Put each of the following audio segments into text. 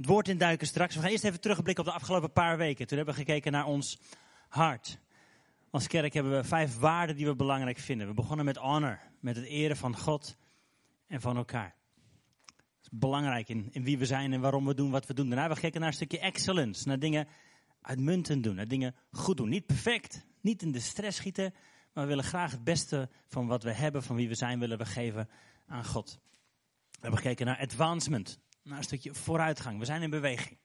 het woord induiken straks. We gaan eerst even terugblikken op de afgelopen paar weken. Toen hebben we gekeken naar ons hart. Als kerk hebben we vijf waarden die we belangrijk vinden. We begonnen met honor, met het eren van God en van elkaar. Dat is belangrijk in, wie we zijn en waarom we doen wat we doen. Daarna hebben we gekeken naar een stukje excellence, naar dingen uitmuntend doen, naar dingen goed doen. Niet perfect, niet in de stress schieten, maar we willen graag het beste van wat we hebben, van wie we zijn, willen we geven aan God. We hebben gekeken naar advancement, naar een stukje vooruitgang. We zijn in beweging.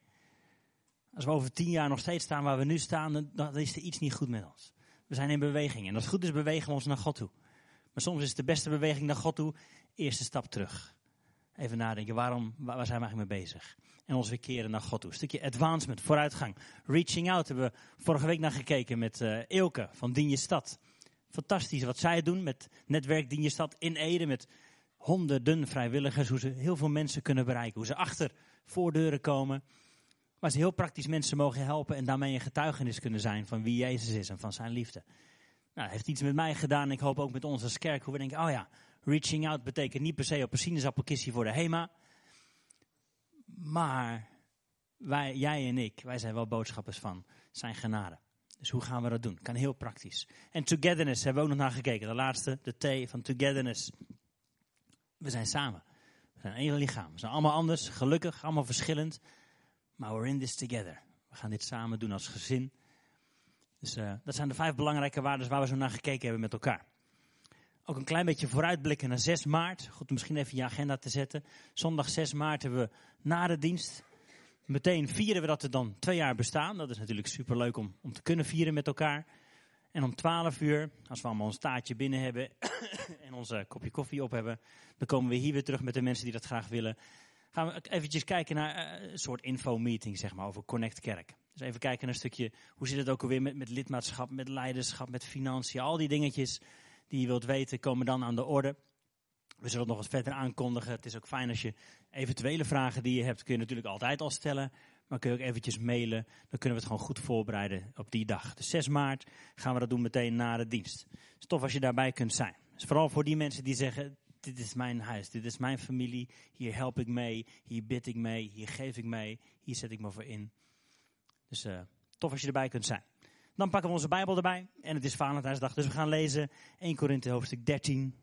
Als we over tien jaar nog steeds staan waar we nu staan, dan is er iets niet goed met ons. We zijn in beweging. En als het goed is, bewegen we ons naar God toe. Maar soms is de beste beweging naar God toe, eerste stap terug. Even nadenken, waarom, waar zijn we eigenlijk mee bezig? En ons weer keren naar God toe. Een stukje advancement, vooruitgang. Reaching out hebben we vorige week naar gekeken met uh, Eelke van Dien je Stad. Fantastisch wat zij doen met netwerk Dien je Stad in Ede. Met honderden vrijwilligers. Hoe ze heel veel mensen kunnen bereiken. Hoe ze achter voordeuren komen. Maar ze heel praktisch mensen mogen helpen en daarmee een getuigenis kunnen zijn van wie Jezus is en van zijn liefde. Nou, heeft iets met mij gedaan. Ik hoop ook met als kerk. Hoe we denken, oh ja, reaching out betekent niet per se op een sinaasappelkistje voor de HEMA. Maar wij, jij en ik, wij zijn wel boodschappers van zijn genade. Dus hoe gaan we dat doen? Kan heel praktisch. En togetherness hebben we ook nog naar gekeken. De laatste, de T van togetherness. We zijn samen. We zijn één lichaam. We zijn allemaal anders, gelukkig, allemaal verschillend. Maar we're in this together. We gaan dit samen doen als gezin. Dus uh, dat zijn de vijf belangrijke waarden waar we zo naar gekeken hebben met elkaar. Ook een klein beetje vooruitblikken naar 6 maart. Goed, misschien even je agenda te zetten. Zondag 6 maart hebben we na de dienst. Meteen vieren we dat we dan twee jaar bestaan. Dat is natuurlijk superleuk om, om te kunnen vieren met elkaar. En om 12 uur, als we allemaal ons taartje binnen hebben en onze kopje koffie op hebben, dan komen we hier weer terug met de mensen die dat graag willen gaan we eventjes kijken naar eh, een soort info-meeting, zeg maar, over Connect Kerk. Dus even kijken naar een stukje, hoe zit het ook alweer met, met lidmaatschap, met leiderschap, met financiën. Al die dingetjes die je wilt weten, komen dan aan de orde. We zullen het nog wat verder aankondigen. Het is ook fijn als je eventuele vragen die je hebt, kun je natuurlijk altijd al stellen. Maar kun je ook eventjes mailen. Dan kunnen we het gewoon goed voorbereiden op die dag. Dus 6 maart gaan we dat doen meteen na de dienst. Het is tof als je daarbij kunt zijn. Dus vooral voor die mensen die zeggen, dit is mijn huis, dit is mijn familie, hier help ik mee, hier bid ik mee, hier geef ik mee, hier zet ik me voor in. Dus uh, tof als je erbij kunt zijn. Dan pakken we onze Bijbel erbij en het is Valentijnsdag, dus we gaan lezen 1 Korinthe hoofdstuk 13.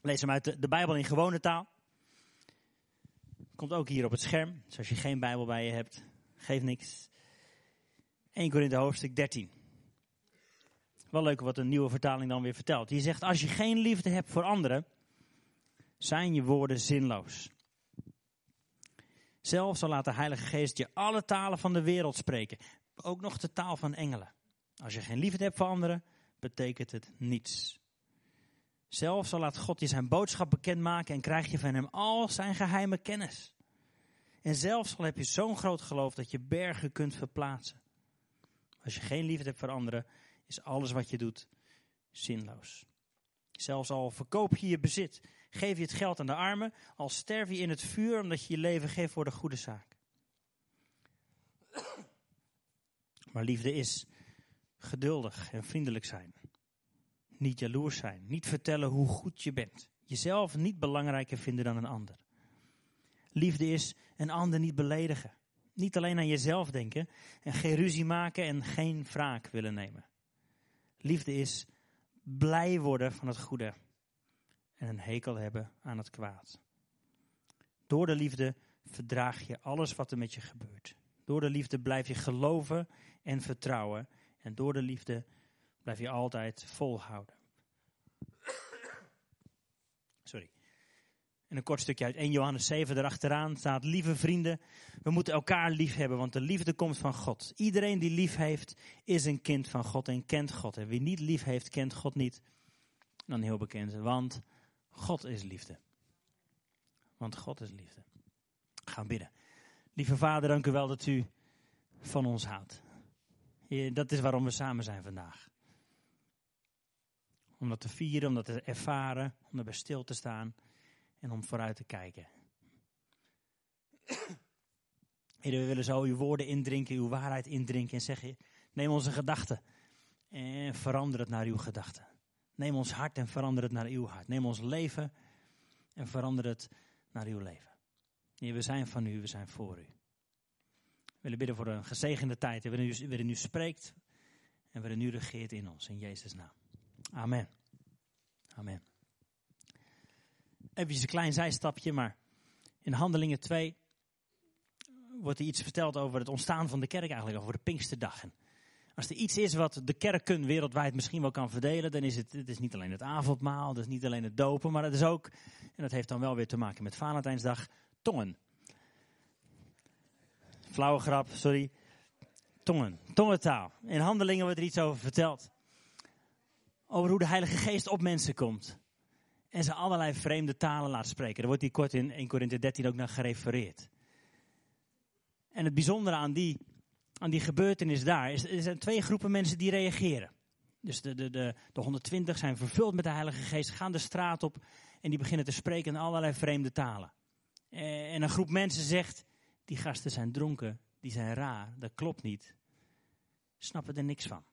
Lees hem uit de Bijbel in gewone taal. Komt ook hier op het scherm. Dus als je geen Bijbel bij je hebt, geef niks. 1 Korinthe hoofdstuk 13. Wel leuk wat een nieuwe vertaling dan weer vertelt. Die zegt, als je geen liefde hebt voor anderen, zijn je woorden zinloos. Zelfs zal laat de Heilige Geest je alle talen van de wereld spreken. Ook nog de taal van engelen. Als je geen liefde hebt voor anderen, betekent het niets. Zelfs zal laat God je zijn boodschap bekendmaken en krijg je van hem al zijn geheime kennis. En zelfs al heb je zo'n groot geloof dat je bergen kunt verplaatsen. Als je geen liefde hebt voor anderen, is alles wat je doet zinloos. Zelfs al verkoop je je bezit, geef je het geld aan de armen, al sterf je in het vuur omdat je je leven geeft voor de goede zaak. Maar liefde is geduldig en vriendelijk zijn. Niet jaloers zijn, niet vertellen hoe goed je bent. Jezelf niet belangrijker vinden dan een ander. Liefde is een ander niet beledigen. Niet alleen aan jezelf denken en geen ruzie maken en geen wraak willen nemen. Liefde is blij worden van het goede en een hekel hebben aan het kwaad. Door de liefde verdraag je alles wat er met je gebeurt. Door de liefde blijf je geloven en vertrouwen. En door de liefde blijf je altijd volhouden. Sorry. En een kort stukje uit 1 Johannes 7 erachteraan staat: Lieve vrienden, we moeten elkaar lief hebben, want de liefde komt van God. Iedereen die lief heeft, is een kind van God en kent God. En wie niet lief heeft, kent God niet. Dan heel bekend, want God is liefde. Want God is liefde. Gaan bidden. Lieve Vader, dank u wel dat u van ons houdt. Dat is waarom we samen zijn vandaag. Om dat te vieren, om dat te ervaren, om erbij stil te staan en om vooruit te kijken. Heer, we willen zo uw woorden indrinken, uw waarheid indrinken en zeggen, neem onze gedachten en verander het naar uw gedachten. Neem ons hart en verander het naar uw hart. Neem ons leven en verander het naar uw leven. Heer, we zijn van u, we zijn voor u. We willen bidden voor een gezegende tijd, u, waarin u spreekt en waarin u regeert in ons, in Jezus' naam. Amen. Amen. Even een klein zijstapje, maar in Handelingen 2 wordt er iets verteld over het ontstaan van de kerk eigenlijk, over de Pinksterdag. En als er iets is wat de kerken wereldwijd misschien wel kan verdelen, dan is het, het is niet alleen het avondmaal, het is niet alleen het dopen, maar het is ook, en dat heeft dan wel weer te maken met Valentijnsdag, tongen. Flauwe grap, sorry. Tongen, tongentaal. In handelingen wordt er iets over verteld. Over hoe de Heilige Geest op mensen komt. En ze allerlei vreemde talen laat spreken. Daar wordt hier kort in 1 Korinthe 13 ook naar gerefereerd. En het bijzondere aan die, aan die gebeurtenis daar is, er zijn twee groepen mensen die reageren. Dus de, de, de, de 120 zijn vervuld met de Heilige Geest, gaan de straat op en die beginnen te spreken in allerlei vreemde talen. Eh, en een groep mensen zegt, die gasten zijn dronken, die zijn raar, dat klopt niet. Snappen er niks van.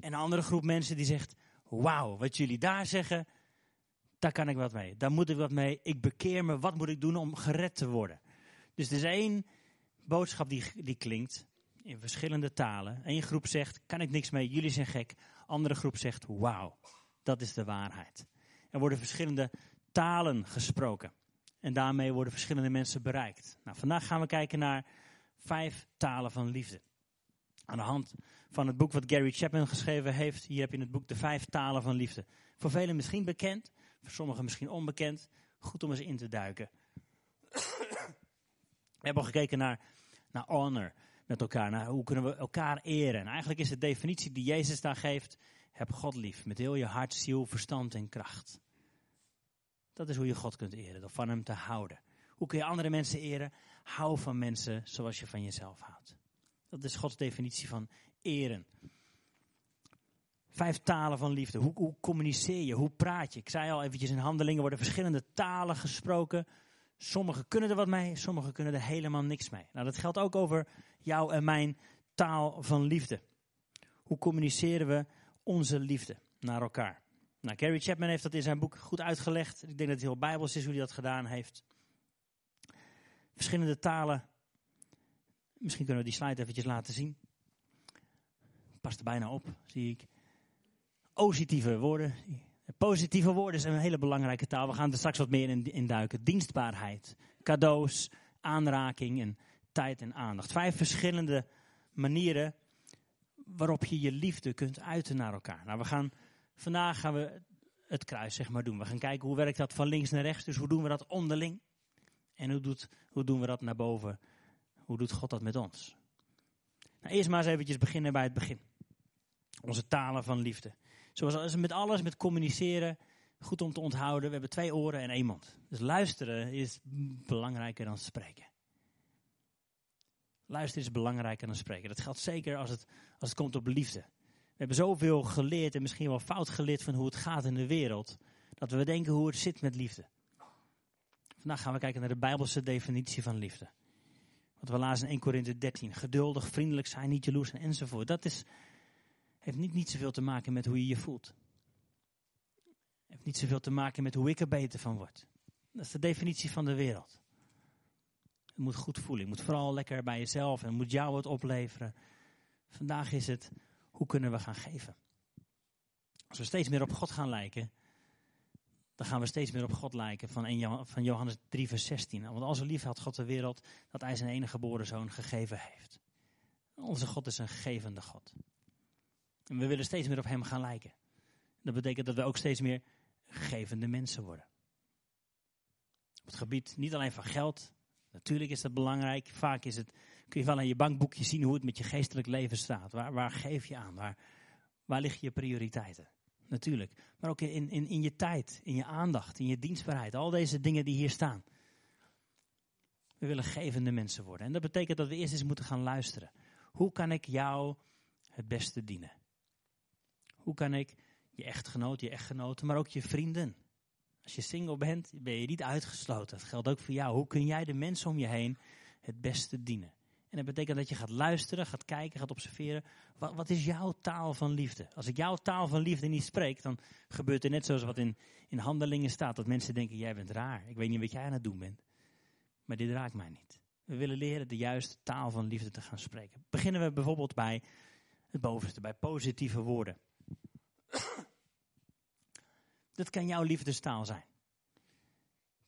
En een andere groep mensen die zegt, wauw, wat jullie daar zeggen, daar kan ik wat mee. Daar moet ik wat mee. Ik bekeer me, wat moet ik doen om gered te worden? Dus er is één boodschap die, die klinkt in verschillende talen. Eén groep zegt, kan ik niks mee, jullie zijn gek. Andere groep zegt, wauw, dat is de waarheid. Er worden verschillende talen gesproken. En daarmee worden verschillende mensen bereikt. Nou, vandaag gaan we kijken naar vijf talen van liefde. Aan de hand van het boek wat Gary Chapman geschreven heeft. Hier heb je in het boek de vijf talen van liefde. Voor velen misschien bekend, voor sommigen misschien onbekend. Goed om eens in te duiken. we hebben al gekeken naar, naar honor met elkaar. Naar hoe kunnen we elkaar eren. En eigenlijk is de definitie die Jezus daar geeft. Heb God lief met heel je hart, ziel, verstand en kracht. Dat is hoe je God kunt eren, door van hem te houden. Hoe kun je andere mensen eren? Hou van mensen zoals je van jezelf houdt. Dat is Gods definitie van eren. Vijf talen van liefde. Hoe, hoe, communiceer je? Hoe praat je? Ik zei al eventjes in handelingen worden verschillende talen gesproken. Sommigen kunnen er wat mee, sommigen kunnen er helemaal niks mee. Nou, dat geldt ook over jou en mijn taal van liefde. Hoe communiceren we onze liefde naar elkaar? Nou, Gary Chapman heeft dat in zijn boek goed uitgelegd. Ik denk dat het heel bijbels is hoe hij dat gedaan heeft. Verschillende talen. Misschien kunnen we die slide eventjes laten zien. Past er bijna op, zie ik. Positieve woorden. Positieve woorden zijn een hele belangrijke taal. We gaan er straks wat meer in, in duiken. Dienstbaarheid, cadeaus, aanraking en tijd en aandacht. Vijf verschillende manieren waarop je je liefde kunt uiten naar elkaar. Nou, we gaan Vandaag gaan we het kruis zeg maar doen. We gaan kijken hoe werkt dat van links naar rechts. Dus hoe doen we dat onderling? En hoe, doet, hoe doen we dat naar boven? Hoe doet God dat met ons? Nou, eerst maar eens eventjes beginnen bij het begin. Onze talen van liefde. Zoals met alles, met communiceren, goed om te onthouden. We hebben twee oren en één mond. Dus luisteren is belangrijker dan spreken. Luisteren is belangrijker dan spreken. Dat geldt zeker als het, als het komt op liefde. We hebben zoveel geleerd en misschien wel fout geleerd van hoe het gaat in de wereld, dat we denken hoe het zit met liefde. Vandaag gaan we kijken naar de Bijbelse definitie van liefde. Wat we lazen in 1 Korinthe 13. Geduldig, vriendelijk zijn, niet jaloers en enzovoort. Dat is, heeft niet, niet zoveel te maken met hoe je je voelt. Heeft niet zoveel te maken met hoe ik er beter van word. Dat is de definitie van de wereld. Je moet goed voelen. Je moet vooral lekker bij jezelf en moet jou wat opleveren. Vandaag is het hoe kunnen we gaan geven? Als we steeds meer op God gaan lijken, dan gaan we steeds meer op God lijken van, van Johannes 3 vers 16. Want als lief had God de wereld, dat hij zijn enige geboren zoon gegeven heeft. Onze God is een gevende God. En we willen steeds meer op hem gaan lijken. Dat betekent dat we ook steeds meer gevende mensen worden. Op het gebied niet alleen van geld, natuurlijk is dat belangrijk. Vaak is het kun je wel aan je bankboekje zien hoe het met je geestelijk leven staat. Waar, waar geef je aan? Waar, waar liggen je prioriteiten? Natuurlijk. Maar ook in, in, in je tijd, in je aandacht, in je dienstbaarheid. Al deze dingen die hier staan. We willen gevende mensen worden. En dat betekent dat we eerst eens moeten gaan luisteren. Hoe kan ik jou het beste dienen? Hoe kan ik je echtgenoot, je echtgenoten, maar ook je vrienden. Als je single bent, ben je niet uitgesloten. Dat geldt ook voor jou. Hoe kun jij de mensen om je heen het beste dienen? En dat betekent dat je gaat luisteren, gaat kijken, gaat observeren. Wat, wat, is jouw taal van liefde? Als ik jouw taal van liefde niet spreek, dan gebeurt er net zoals wat in, in handelingen staat. Dat mensen denken, jij bent raar. Ik weet niet wat jij aan het doen bent. Maar dit raakt mij niet. We willen leren de juiste taal van liefde te gaan spreken. Beginnen we bijvoorbeeld bij het bovenste, bij positieve woorden. Dat kan jouw liefdestaal zijn.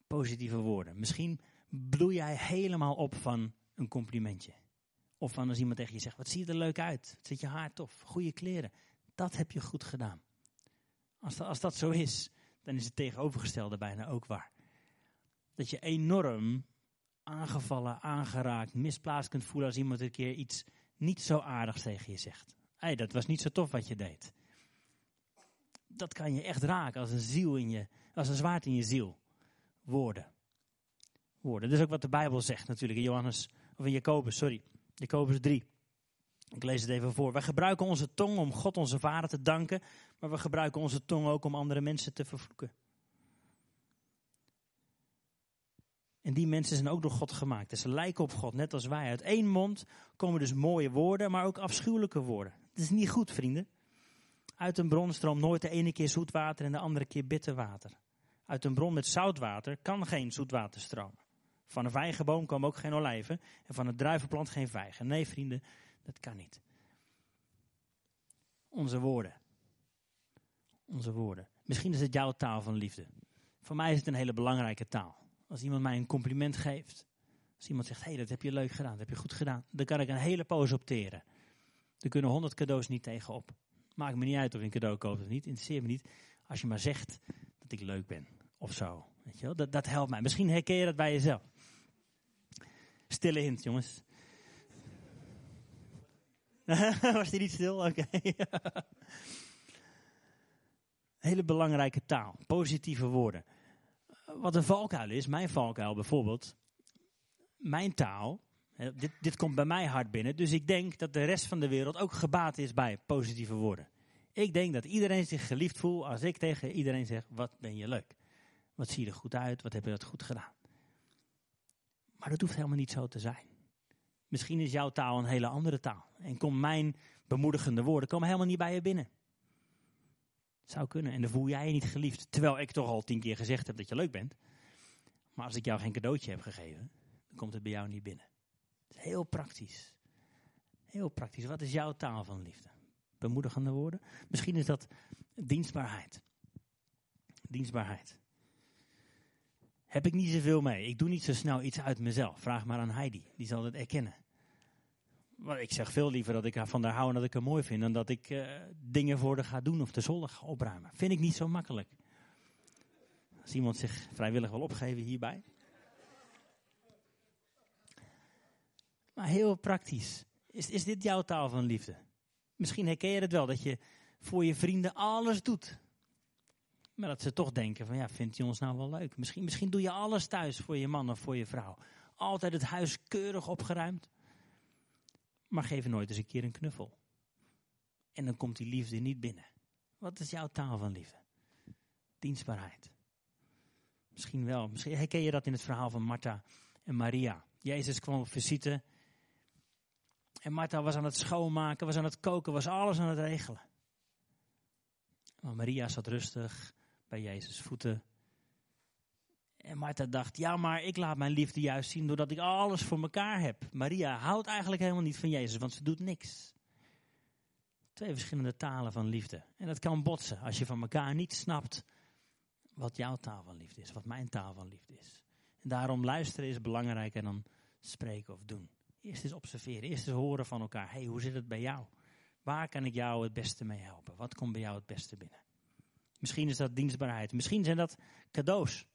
Positieve woorden. Misschien bloei jij helemaal op van een complimentje. Of van als iemand tegen je zegt, wat zie je er leuk uit. Zit je haar tof. Goede kleren. Dat heb je goed gedaan. Als dat, als dat zo is, dan is het tegenovergestelde bijna ook waar. Dat je enorm aangevallen, aangeraakt, misplaatst kunt voelen als iemand een keer iets niet zo aardigs tegen je zegt. Hé, dat was niet zo tof wat je deed. Dat kan je echt raken als een ziel in je, als een zwaard in je ziel. Woorden. Woorden. Dat is ook wat de Bijbel zegt natuurlijk in Johannes, of in Jacobus, sorry. Jacobus 3. Ik lees het even voor. Wij gebruiken onze tong om God onze Vader te danken, maar we gebruiken onze tong ook om andere mensen te vervloeken. En die mensen zijn ook door God gemaakt. Ze lijken op God, net als wij. Uit één mond komen dus mooie woorden, maar ook afschuwelijke woorden. Het is niet goed, vrienden. Uit een bron stroomt nooit de ene keer zoet water en de andere keer bitter water. Uit een bron met zout water kan geen zoet water stromen. Van een vijgenboom komen ook geen olijven en van een druivenplant geen vijgen. Nee, vrienden, dat kan niet. Onze woorden. Onze woorden. Misschien is het jouw taal van liefde. Voor mij is het een hele belangrijke taal. Als iemand mij een compliment geeft. Als iemand zegt, hé, hey, dat heb je leuk gedaan, dat heb je goed gedaan. Dan kan ik een hele poos opteren. Er kunnen honderd cadeaus niet tegenop. Maakt me niet uit of je een cadeau koopt of niet. Interesseert me niet. Als je maar zegt dat ik leuk ben. Of zo. Weet je wel? Dat, dat helpt mij. Misschien herken je dat bij jezelf. Stille hint, jongens. Was die niet stil? Oké. Hele belangrijke taal. Positieve woorden wat een valkuil is, mijn valkuil bijvoorbeeld, mijn taal, dit, dit komt bij mij hard binnen, dus ik denk dat de rest van de wereld ook gebaat is bij positieve woorden. Ik denk dat iedereen zich geliefd voelt als ik tegen iedereen zeg, wat ben je leuk. Wat zie je er goed uit, wat heb je dat goed gedaan. Maar dat hoeft helemaal niet zo te zijn. Misschien is jouw taal een hele andere taal. En komt mijn bemoedigende woorden komen helemaal niet bij je binnen. Zou kunnen. En dan voel jij je niet geliefd. Terwijl ik toch al tien keer gezegd heb dat je leuk bent. Maar als ik jou geen cadeautje heb gegeven, dan komt het bij jou niet binnen. Heel praktisch. Heel praktisch. Wat is jouw taal van liefde? Bemoedigende woorden? Misschien is dat dienstbaarheid. Dienstbaarheid. Heb ik niet zoveel mee. Ik doe niet zo snel iets uit mezelf. Vraag maar aan Heidi. Die zal het erkennen. Maar ik zeg veel liever dat ik van haar hou en dat ik haar mooi vind. Dan dat ik uh, dingen voor haar ga doen of de zolder ga opruimen. Vind ik niet zo makkelijk. Als iemand zich vrijwillig wil opgeven hierbij. Maar heel praktisch. Is, is dit jouw taal van liefde? Misschien herken je het wel, dat je voor je vrienden alles doet. Maar dat ze toch denken van, ja, vindt hij ons nou wel leuk? Misschien, misschien doe je alles thuis voor je man of voor je vrouw. Altijd het huis keurig opgeruimd maar geef nooit eens een keer een knuffel. En dan komt die liefde niet binnen. Wat is jouw taal van liefde? Dienstbaarheid. Misschien wel. Misschien herken je dat in het verhaal van Martha en Maria. Jezus kwam op visite. En Martha was aan het schoonmaken, was aan het koken, was alles aan het regelen. Maar Maria zat rustig bij Jezus' voeten en Martha dacht, ja, maar ik laat mijn liefde juist zien doordat ik alles voor elkaar heb. Maria houdt eigenlijk helemaal niet van Jezus, want ze doet niks. Twee verschillende talen van liefde. En dat kan botsen als je van elkaar niet snapt wat jouw taal van liefde is, wat mijn taal van liefde is. En daarom luisteren is belangrijker dan spreken of doen. Eerst eens observeren, eerst eens horen van elkaar. hey, hoe zit het bij jou? Waar kan ik jou het beste mee helpen? Wat komt bij jou het beste binnen? Misschien is dat dienstbaarheid. Misschien zijn dat cadeaus.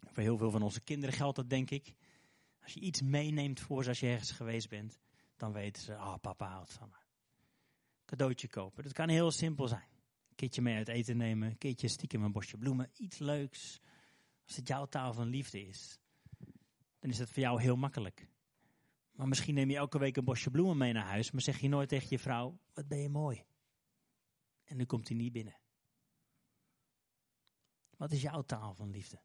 Voor heel veel van onze kinderen geldt dat, denk ik. Als je iets meeneemt voor ze als je ergens geweest bent, dan weten ze, ah, oh, papa houdt van me. Cadeautje kopen. Dat kan heel simpel zijn. Een keertje mee uit eten nemen, een keertje stiekem een bosje bloemen, iets leuks. Als het jouw taal van liefde is, dan is dat voor jou heel makkelijk. Maar misschien neem je elke week een bosje bloemen mee naar huis, maar zeg je nooit tegen je vrouw, wat ben je mooi. En dan komt hij niet binnen. Wat is jouw taal van liefde?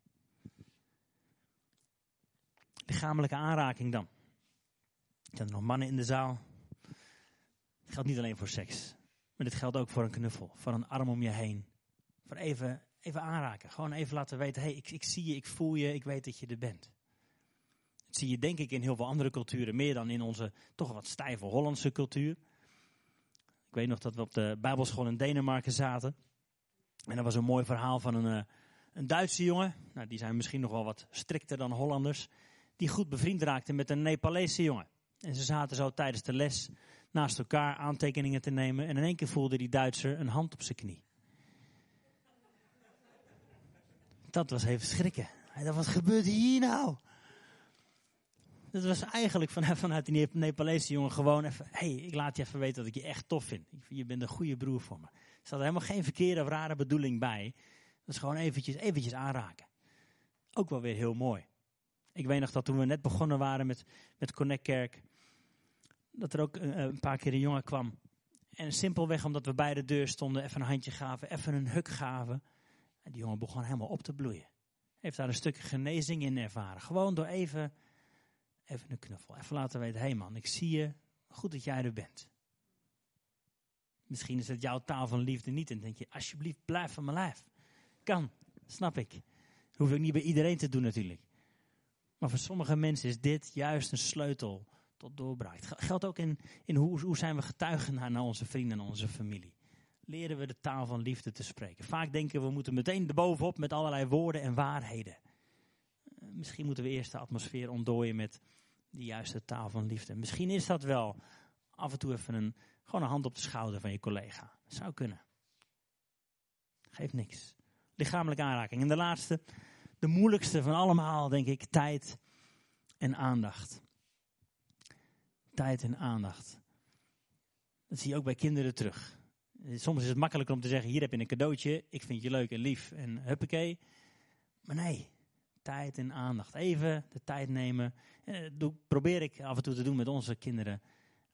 Lichamelijke aanraking dan. Zijn nog mannen in de zaal? Het geldt niet alleen voor seks. Maar dit geldt ook voor een knuffel. Voor een arm om je heen. Voor even, even aanraken. Gewoon even laten weten. hey, ik, ik zie je, ik voel je, ik weet dat je er bent. Dat zie je denk ik in heel veel andere culturen. Meer dan in onze toch wat stijve Hollandse cultuur. Ik weet nog dat we op de Bijbelschool in Denemarken zaten. En dat was een mooi verhaal van een, eh, een Duitse jongen. Nou, die zijn misschien nog wel wat strikter dan Hollanders. Die goed bevriend raakte met een Nepalese jongen. En ze zaten zo tijdens de les naast elkaar aantekeningen te nemen. En in één keer voelde die Duitser een hand op zijn knie. Dat was even schrikken. Hij dacht, wat gebeurt hier nou? Dat was eigenlijk vanuit, vanuit die Nepalese jongen gewoon even... hey, ik laat je even weten dat ik je echt tof vind. Je bent een goede broer voor me. Er zat helemaal geen verkeerde of rare bedoeling bij. Dat is gewoon eventjes, eventjes aanraken. Ook wel weer heel mooi. Ik weet nog dat toen we net begonnen waren met, met Connect Kerk dat er ook een, paar keer een jongen kwam. En simpelweg omdat we bij de deur stonden, even een handje gaven, even een huk gaven. En die jongen begon helemaal op te bloeien. Heeft daar een stuk genezing in ervaren. Gewoon door even, even een knuffel. Even laten weten, hé hey man, ik zie je. Goed dat jij er bent. Misschien is het jouw taal van liefde niet. En denk je, alsjeblieft, blijf van mijn lijf. Kan, snap ik. Hoef ik niet bij iedereen te doen natuurlijk. Maar voor sommige mensen is dit juist een sleutel tot doorbraak. geldt ook in, in hoe, hoe zijn we getuigen naar, naar onze vrienden en onze familie. Leren we de taal van liefde te spreken. Vaak denken we, we moeten meteen erbovenop met allerlei woorden en waarheden. Eh, misschien moeten we eerst de atmosfeer ontdooien met de juiste taal van liefde. Misschien is dat wel af en toe even een, gewoon een hand op de schouder van je collega. Zou kunnen. Geeft niks. Lichamelijke aanraking. En de laatste, de moeilijkste van allemaal, denk ik, tijd en aandacht tijd en aandacht. Dat zie je ook bij kinderen terug. Soms is het makkelijker om te zeggen, hier heb je een cadeautje, ik vind je leuk en lief en huppakee. Maar nee, tijd en aandacht. Even de tijd nemen. En dat probeer ik af en toe te doen met onze kinderen.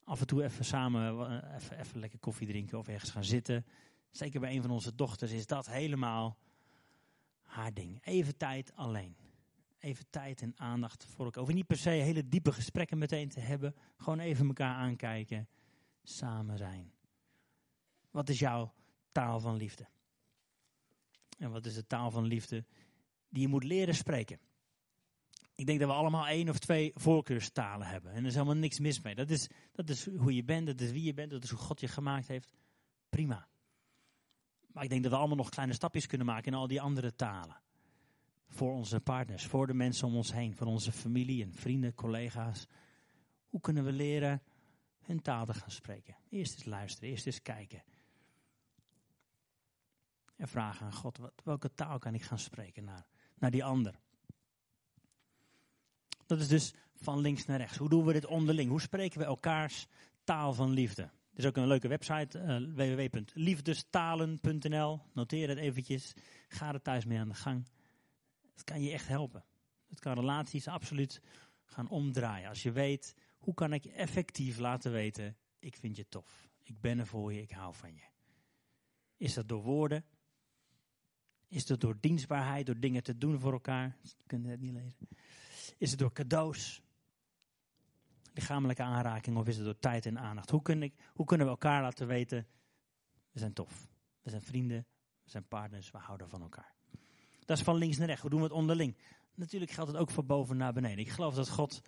Af en toe even samen, eh, even, even lekker koffie drinken of ergens gaan zitten. Zeker bij een van onze dochters is dat helemaal haar ding. Even tijd alleen even tijd en aandacht voor elkaar. Over niet per se hele diepe gesprekken meteen te hebben. Gewoon even elkaar aankijken. Samen zijn. Wat is jouw taal van liefde? En wat is de taal van liefde die je moet leren spreken? Ik denk dat we allemaal één of twee voorkeurstalen hebben. En er is helemaal niks mis mee. Dat is, dat is hoe je bent, dat is wie je bent, dat is hoe God je gemaakt heeft. Prima. Maar ik denk dat we allemaal nog kleine stapjes kunnen maken in al die andere talen voor onze partners, voor de mensen om ons heen, voor onze familie en vrienden, collega's. Hoe kunnen we leren hun taal te gaan spreken? Eerst eens luisteren, eerst eens kijken. En vragen aan God, wat, welke taal kan ik gaan spreken naar, naar die ander? Dat is dus van links naar rechts. Hoe doen we dit onderling? Hoe spreken we elkaars taal van liefde? Er is ook een leuke website, uh, www.liefdestalen.nl. Noteer het eventjes. Ga er thuis mee aan de gang. Dat kan je echt helpen. Het kan relaties absoluut gaan omdraaien. Als je weet, hoe kan ik effectief laten weten, ik vind je tof. Ik ben er voor je, ik hou van je. Is dat door woorden? Is dat door dienstbaarheid, door dingen te doen voor elkaar? Kun je het niet lezen. Is het door cadeaus? Lichamelijke aanraking of is het door tijd en aandacht? Hoe, hoe kunnen we elkaar laten weten, we zijn tof. We zijn vrienden, we zijn partners, we houden van elkaar. Dat is van links naar rechts. Hoe doen we het onderling? Natuurlijk geldt het ook van boven naar beneden. Ik geloof dat God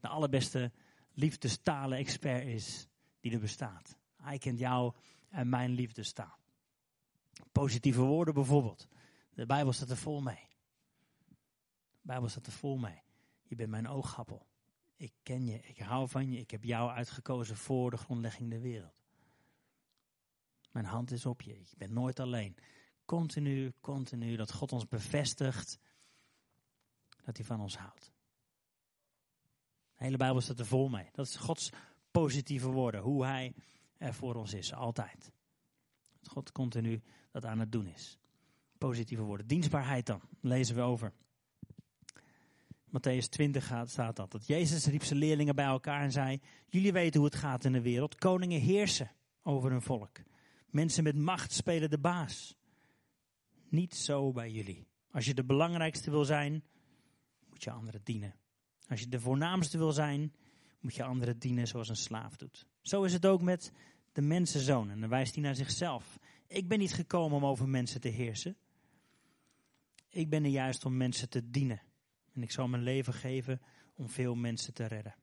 de allerbeste liefdestalen expert is die er bestaat. Hij kent jou en mijn liefdestaal. Positieve woorden bijvoorbeeld. De Bijbel staat er vol mee. De Bijbel staat er vol mee. Je bent mijn oogappel. Ik ken je, ik hou van je, ik heb jou uitgekozen voor de grondlegging der wereld. Mijn hand is op je, je bent nooit alleen continu, continu, dat God ons bevestigt dat hij van ons houdt. De hele Bijbel staat er vol mee. Dat is Gods positieve woorden, hoe hij er voor ons is, altijd. God continu dat aan het doen is. Positieve woorden. Dienstbaarheid dan, lezen we over. Matthäus 20 gaat, staat dat. Dat Jezus riep zijn leerlingen bij elkaar en zei: Jullie weten hoe het gaat in de wereld. Koningen heersen over hun volk. Mensen met macht spelen de baas. Niet zo bij jullie. Als je de belangrijkste wil zijn, moet je anderen dienen. Als je de voornaamste wil zijn, moet je anderen dienen zoals een slaaf doet. Zo is het ook met de mensenzoon. En dan wijst hij naar zichzelf. Ik ben niet gekomen om over mensen te heersen. Ik ben er juist om mensen te dienen. En ik zal mijn leven geven om veel mensen te redden.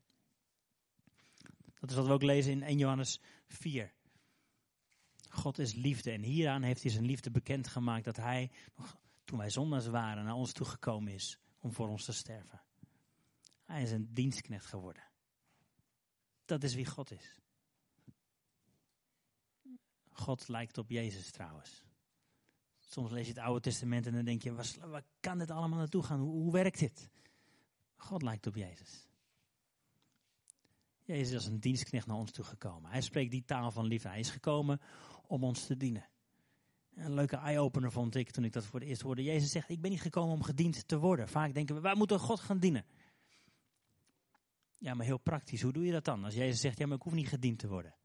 Dat is wat we ook lezen in 1 Johannes 4. God is liefde en hieraan heeft hij zijn liefde bekendgemaakt dat hij, toen wij zondaars waren, naar ons toegekomen is om voor ons te sterven. Hij is een dienstknecht geworden. Dat is wie God is. God lijkt op Jezus trouwens. Soms lees je het Oude Testament en dan denk je, waar, kan dit allemaal naartoe gaan? Hoe, werkt dit? God lijkt op Jezus. Jezus is als een dienstknecht naar ons toegekomen. Hij spreekt die taal van liefde. Hij is gekomen om ons te dienen. Een leuke eye-opener vond ik toen ik dat voor het eerst hoorde. Jezus zegt, ik ben niet gekomen om gediend te worden. Vaak denken we, wij moeten God gaan dienen. Ja, maar heel praktisch, hoe doe je dat dan? Als Jezus zegt, ja, maar ik hoef niet gediend te worden.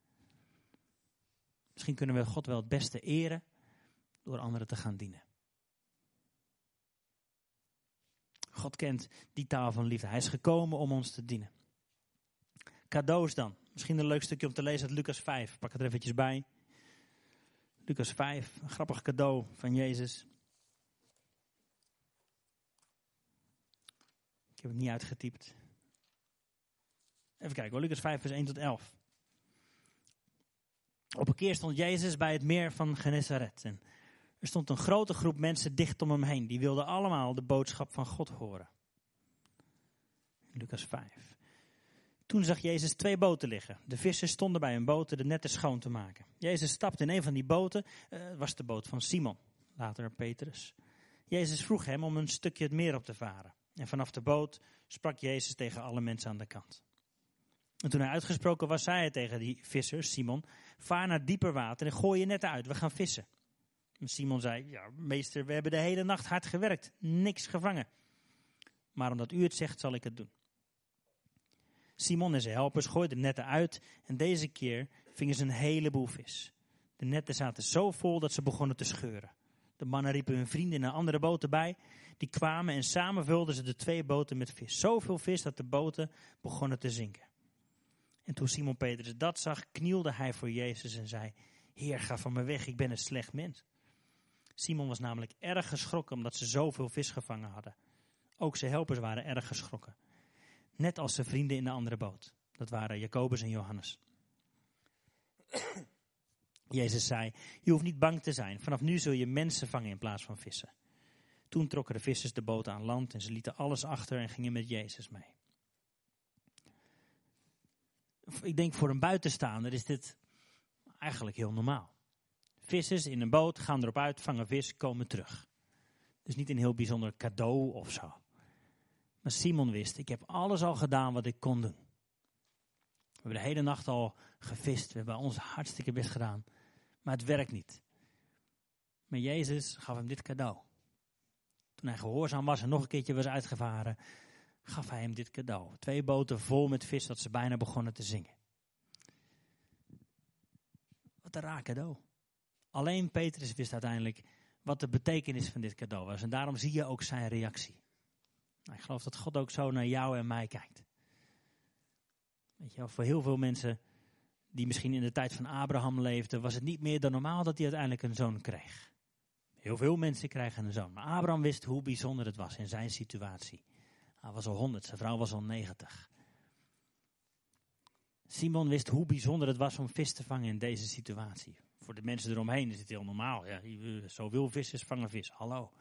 Misschien kunnen we God wel het beste eren door anderen te gaan dienen. God kent die taal van liefde. Hij is gekomen om ons te dienen. Cadeaus dan. Misschien een leuk stukje om te lezen uit Lucas 5. Pak het er eventjes bij. Lucas 5, een grappig cadeau van Jezus. Ik heb het niet uitgetypt. Even kijken, Lucas 5, vers 1 tot 11. Op een keer stond Jezus bij het meer van Genesaret. En er stond een grote groep mensen dicht om hem heen. Die wilden allemaal de boodschap van God horen. Lucas 5. Toen zag Jezus twee boten liggen. De vissers stonden bij hun boten de netten schoon te maken. Jezus stapte in een van die boten. Het uh, was de boot van Simon, later Petrus. Jezus vroeg hem om een stukje het meer op te varen. En vanaf de boot sprak Jezus tegen alle mensen aan de kant. En toen hij uitgesproken was, zei hij tegen die vissers, Simon, vaar naar dieper water en gooi je netten uit, we gaan vissen. En Simon zei, ja meester, we hebben de hele nacht hard gewerkt, niks gevangen. Maar omdat u het zegt, zal ik het doen. Simon en zijn helpers gooiden de netten uit en deze keer vingen ze een heleboel vis. De netten zaten zo vol dat ze begonnen te scheuren. De mannen riepen hun vrienden een andere boten bij. Die kwamen en samen vulden ze de twee boten met vis. Zoveel vis dat de boten begonnen te zinken. En toen Simon Petrus dat zag, knielde hij voor Jezus en zei: Heer, ga van me weg, ik ben een slecht mens. Simon was namelijk erg geschrokken omdat ze zoveel vis gevangen hadden. Ook zijn helpers waren erg geschrokken. Net als zijn vrienden in de andere boot. Dat waren Jacobus en Johannes. Jezus zei: Je hoeft niet bang te zijn. Vanaf nu zul je mensen vangen in plaats van vissen. Toen trokken de vissers de boot aan land en ze lieten alles achter en gingen met Jezus mee. Ik denk voor een buitenstaander is dit eigenlijk heel normaal. Vissers in een boot gaan erop uit, vangen vis, komen terug. Dus niet een heel bijzonder cadeau of zo. Maar Simon wist, ik heb alles al gedaan wat ik kon doen. We hebben de hele nacht al gevist, we hebben ons hartstikke best gedaan. Maar het werkt niet. Maar Jezus gaf hem dit cadeau. Toen hij gehoorzaam was en nog een keertje was uitgevaren, gaf hij hem dit cadeau. Twee boten vol met vis dat ze bijna begonnen te zingen. Wat een raar cadeau. Alleen Petrus wist uiteindelijk wat de betekenis van dit cadeau was. En daarom zie je ook zijn reactie. Nou, ik geloof dat God ook zo naar jou en mij kijkt. Weet je, voor heel veel mensen die misschien in de tijd van Abraham leefden, was het niet meer dan normaal dat hij uiteindelijk een zoon kreeg. Heel veel mensen krijgen een zoon. Maar Abraham wist hoe bijzonder het was in zijn situatie. Hij was al 100, zijn vrouw was al 90. Simon wist hoe bijzonder het was om vis te vangen in deze situatie. Voor de mensen eromheen is het heel normaal. Ja, zo wil vissers vangen vis. Hallo.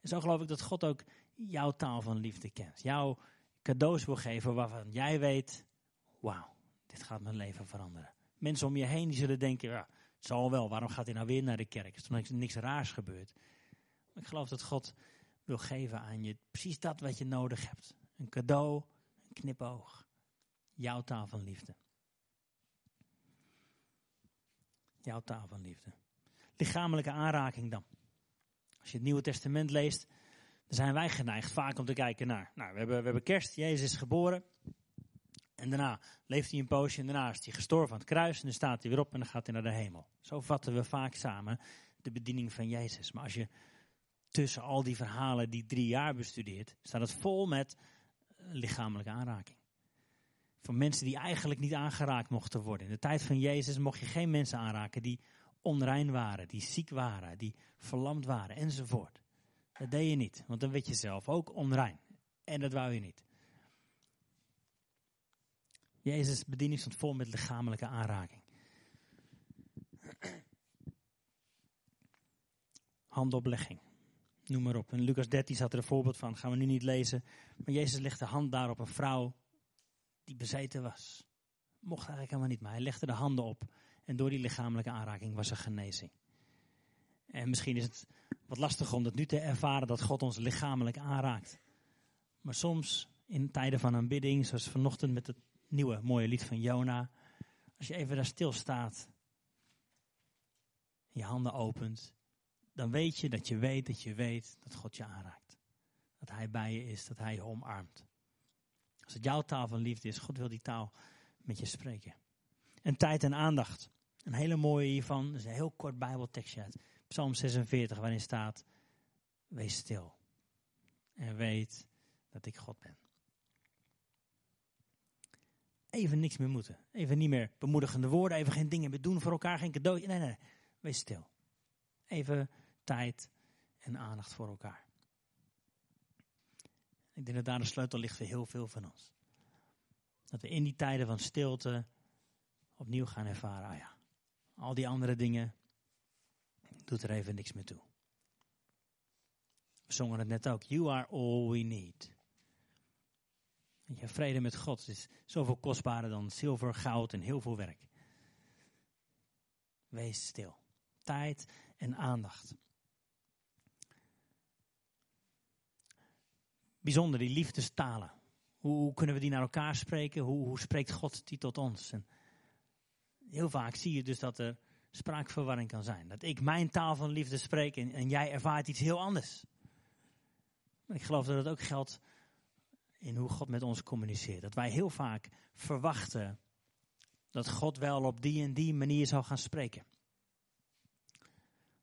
En zo geloof ik dat God ook jouw taal van liefde kent. Jouw cadeaus wil geven waarvan jij weet, wauw, dit gaat mijn leven veranderen. Mensen om je heen die zullen denken, ja, het zal wel, waarom gaat hij nou weer naar de kerk? Is er niks raars gebeurd? Maar ik geloof dat God wil geven aan je precies dat wat je nodig hebt. Een cadeau, een knipoog. Jouw taal van liefde. Jouw taal van liefde. Lichamelijke aanraking dan. Als je het Nieuwe Testament leest, dan zijn wij geneigd vaak om te kijken naar. Nou, we hebben, we hebben kerst, Jezus is geboren. En daarna leeft hij een poosje en daarna is hij gestorven aan het kruis. En dan staat hij weer op en dan gaat hij naar de hemel. Zo vatten we vaak samen de bediening van Jezus. Maar als je tussen al die verhalen die drie jaar bestudeert, staat het vol met lichamelijke aanraking. Voor mensen die eigenlijk niet aangeraakt mochten worden. In de tijd van Jezus mocht je geen mensen aanraken die onrein waren, die ziek waren, die verlamd waren enzovoort. Dat deed je niet, want dan werd je zelf ook onrein. En dat wou je niet. Jezus' bediening stond vol met lichamelijke aanraking. Handoplegging. Noem maar op. In Lucas 13 staat er een voorbeeld van, gaan we nu niet lezen. Maar Jezus legde de hand daar op een vrouw die bezeten was. Mocht eigenlijk helemaal niet, maar hij legde de handen op. En door die lichamelijke aanraking was er genezing. En misschien is het wat lastig om dat nu te ervaren dat God ons lichamelijk aanraakt. Maar soms in tijden van aanbidding, zoals vanochtend met het nieuwe mooie lied van Jona. Als je even daar stilstaat, je handen opent, dan weet je dat je weet dat je weet dat God je aanraakt. Dat Hij bij je is, dat Hij je omarmt. Als het jouw taal van liefde is, God wil die taal met je spreken. En tijd en aandacht. Een hele mooie hiervan, is een heel kort Bijbeltekstje uit Psalm 46, waarin staat: Wees stil en weet dat ik God ben. Even niks meer moeten. Even niet meer bemoedigende woorden, even geen dingen meer doen voor elkaar, geen cadeautje. Nee, nee, nee. Wees stil. Even tijd en aandacht voor elkaar. Ik denk dat daar de sleutel ligt voor heel veel van ons. Dat we in die tijden van stilte opnieuw gaan ervaren, ah ja, al die andere dingen, doet er even niks meer toe. We zongen het net ook. You are all we need. Je vrede met God is zoveel kostbaarder dan zilver, goud en heel veel werk. Wees stil. Tijd en aandacht. Bijzonder, die liefdestalen. Hoe, hoe kunnen we die naar elkaar spreken? Hoe, hoe spreekt God die tot ons? En heel vaak zie je dus dat er spraakverwarring kan zijn. Dat ik mijn taal van liefde spreek en, jij ervaart iets heel anders. Ik geloof dat het ook geldt in hoe God met ons communiceert. Dat wij heel vaak verwachten dat God wel op die en die manier zal gaan spreken.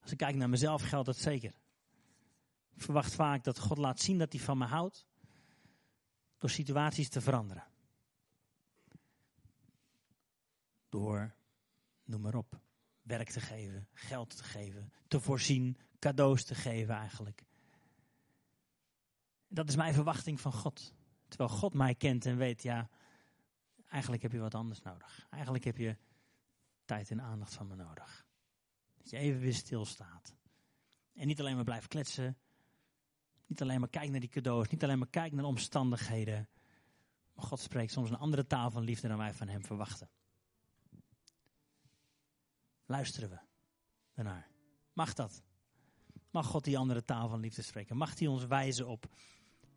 Als ik kijk naar mezelf geldt dat zeker. Ik verwacht vaak dat God laat zien dat hij van me houdt door situaties te veranderen. Door, noem maar op, werk te geven, geld te geven, te voorzien, cadeaus te geven eigenlijk. Dat is mijn verwachting van God. Terwijl God mij kent en weet, ja, eigenlijk heb je wat anders nodig. Eigenlijk heb je tijd en aandacht van me nodig. Dat je even weer stilstaat. En niet alleen maar blijft kletsen. Niet alleen maar kijkt naar die cadeaus. Niet alleen maar kijkt naar de omstandigheden. Maar God spreekt soms een andere taal van liefde dan wij van hem verwachten. Luisteren we daarnaar? Mag dat? Mag God die andere taal van liefde spreken? Mag hij ons wijzen op?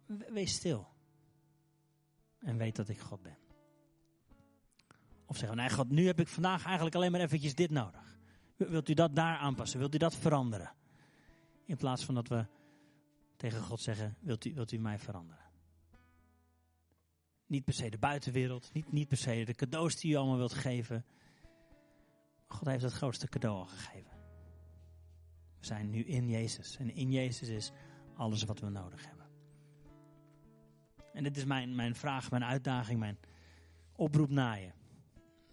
Wees stil. En weet dat ik God ben. Of zeggen, nee God, nu heb ik vandaag eigenlijk alleen maar eventjes dit nodig. Wilt u dat daar aanpassen? Wilt u dat veranderen? In plaats van dat we tegen God zeggen, wilt u, wilt u mij veranderen? Niet per se de buitenwereld, niet, niet per se de cadeaus die u allemaal wilt geven. God heeft het grootste cadeau al gegeven. We zijn nu in Jezus. En in Jezus is alles wat we nodig hebben. En dit is mijn, mijn vraag, mijn uitdaging, mijn oproep naar je.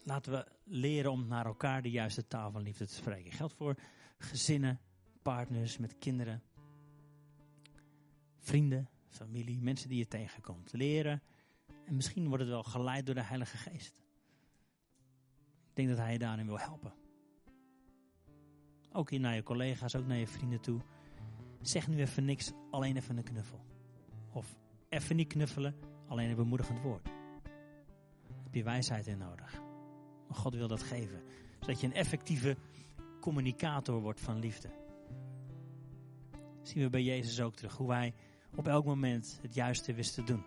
Laten we leren om naar elkaar de juiste taal van liefde te spreken. Geldt voor gezinnen, partners met kinderen, vrienden, familie, mensen die je tegenkomt. Leren en misschien wordt het wel geleid door de Heilige Geest. Ik denk dat hij je daarin wil helpen. Ook naar je collega's, ook naar je vrienden toe. Zeg nu even niks, alleen even een knuffel. Of even niet knuffelen, alleen een bemoedigend woord. Heb je wijsheid in nodig. Maar God wil dat geven. Zodat je een effectieve communicator wordt van liefde. Dat zien we bij Jezus ook terug. Hoe hij op elk moment het juiste wist te doen.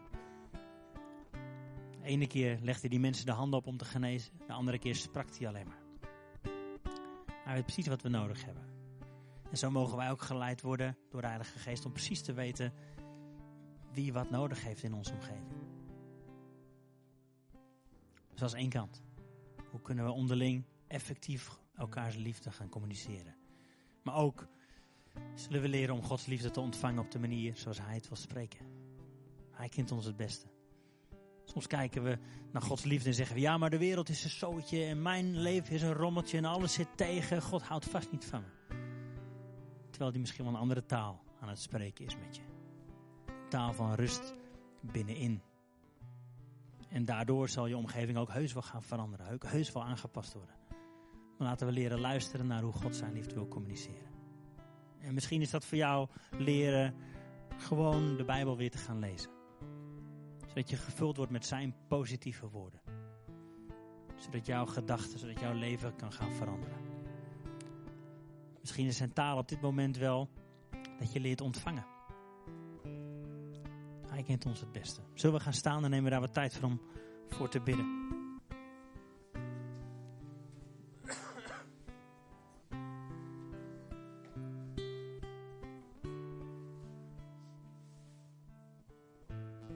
De ene keer legde die mensen de handen op om te genezen. De andere keer sprak hij alleen maar. Hij weet precies wat we nodig hebben. En zo mogen wij ook geleid worden door de Heilige Geest om precies te weten wie wat nodig heeft in onze omgeving. Dus dat is één kant. Hoe kunnen we onderling effectief elkaars liefde gaan communiceren? Maar ook zullen we leren om Gods liefde te ontvangen op de manier zoals Hij het wil spreken. Hij kent ons het beste. Soms kijken we naar Gods liefde en zeggen we, ja, maar de wereld is een zootje en mijn leven is een rommeltje en alles zit tegen. God houdt vast niet van me. Terwijl hij misschien wel een andere taal aan het spreken is met je. Taal van rust binnenin. En daardoor zal je omgeving ook heus wel gaan veranderen, heus wel aangepast worden. Maar laten we leren luisteren naar hoe God zijn liefde wil communiceren. En misschien is dat voor jou leren gewoon de Bijbel weer te gaan lezen. Zodat je gevuld wordt met zijn positieve woorden. Zodat jouw gedachten, zodat jouw leven kan gaan veranderen. Misschien is zijn taal op dit moment wel dat je leert ontvangen. Hij kent ons het beste. Zullen we gaan staan en nemen we daar wat tijd voor om voor te bidden?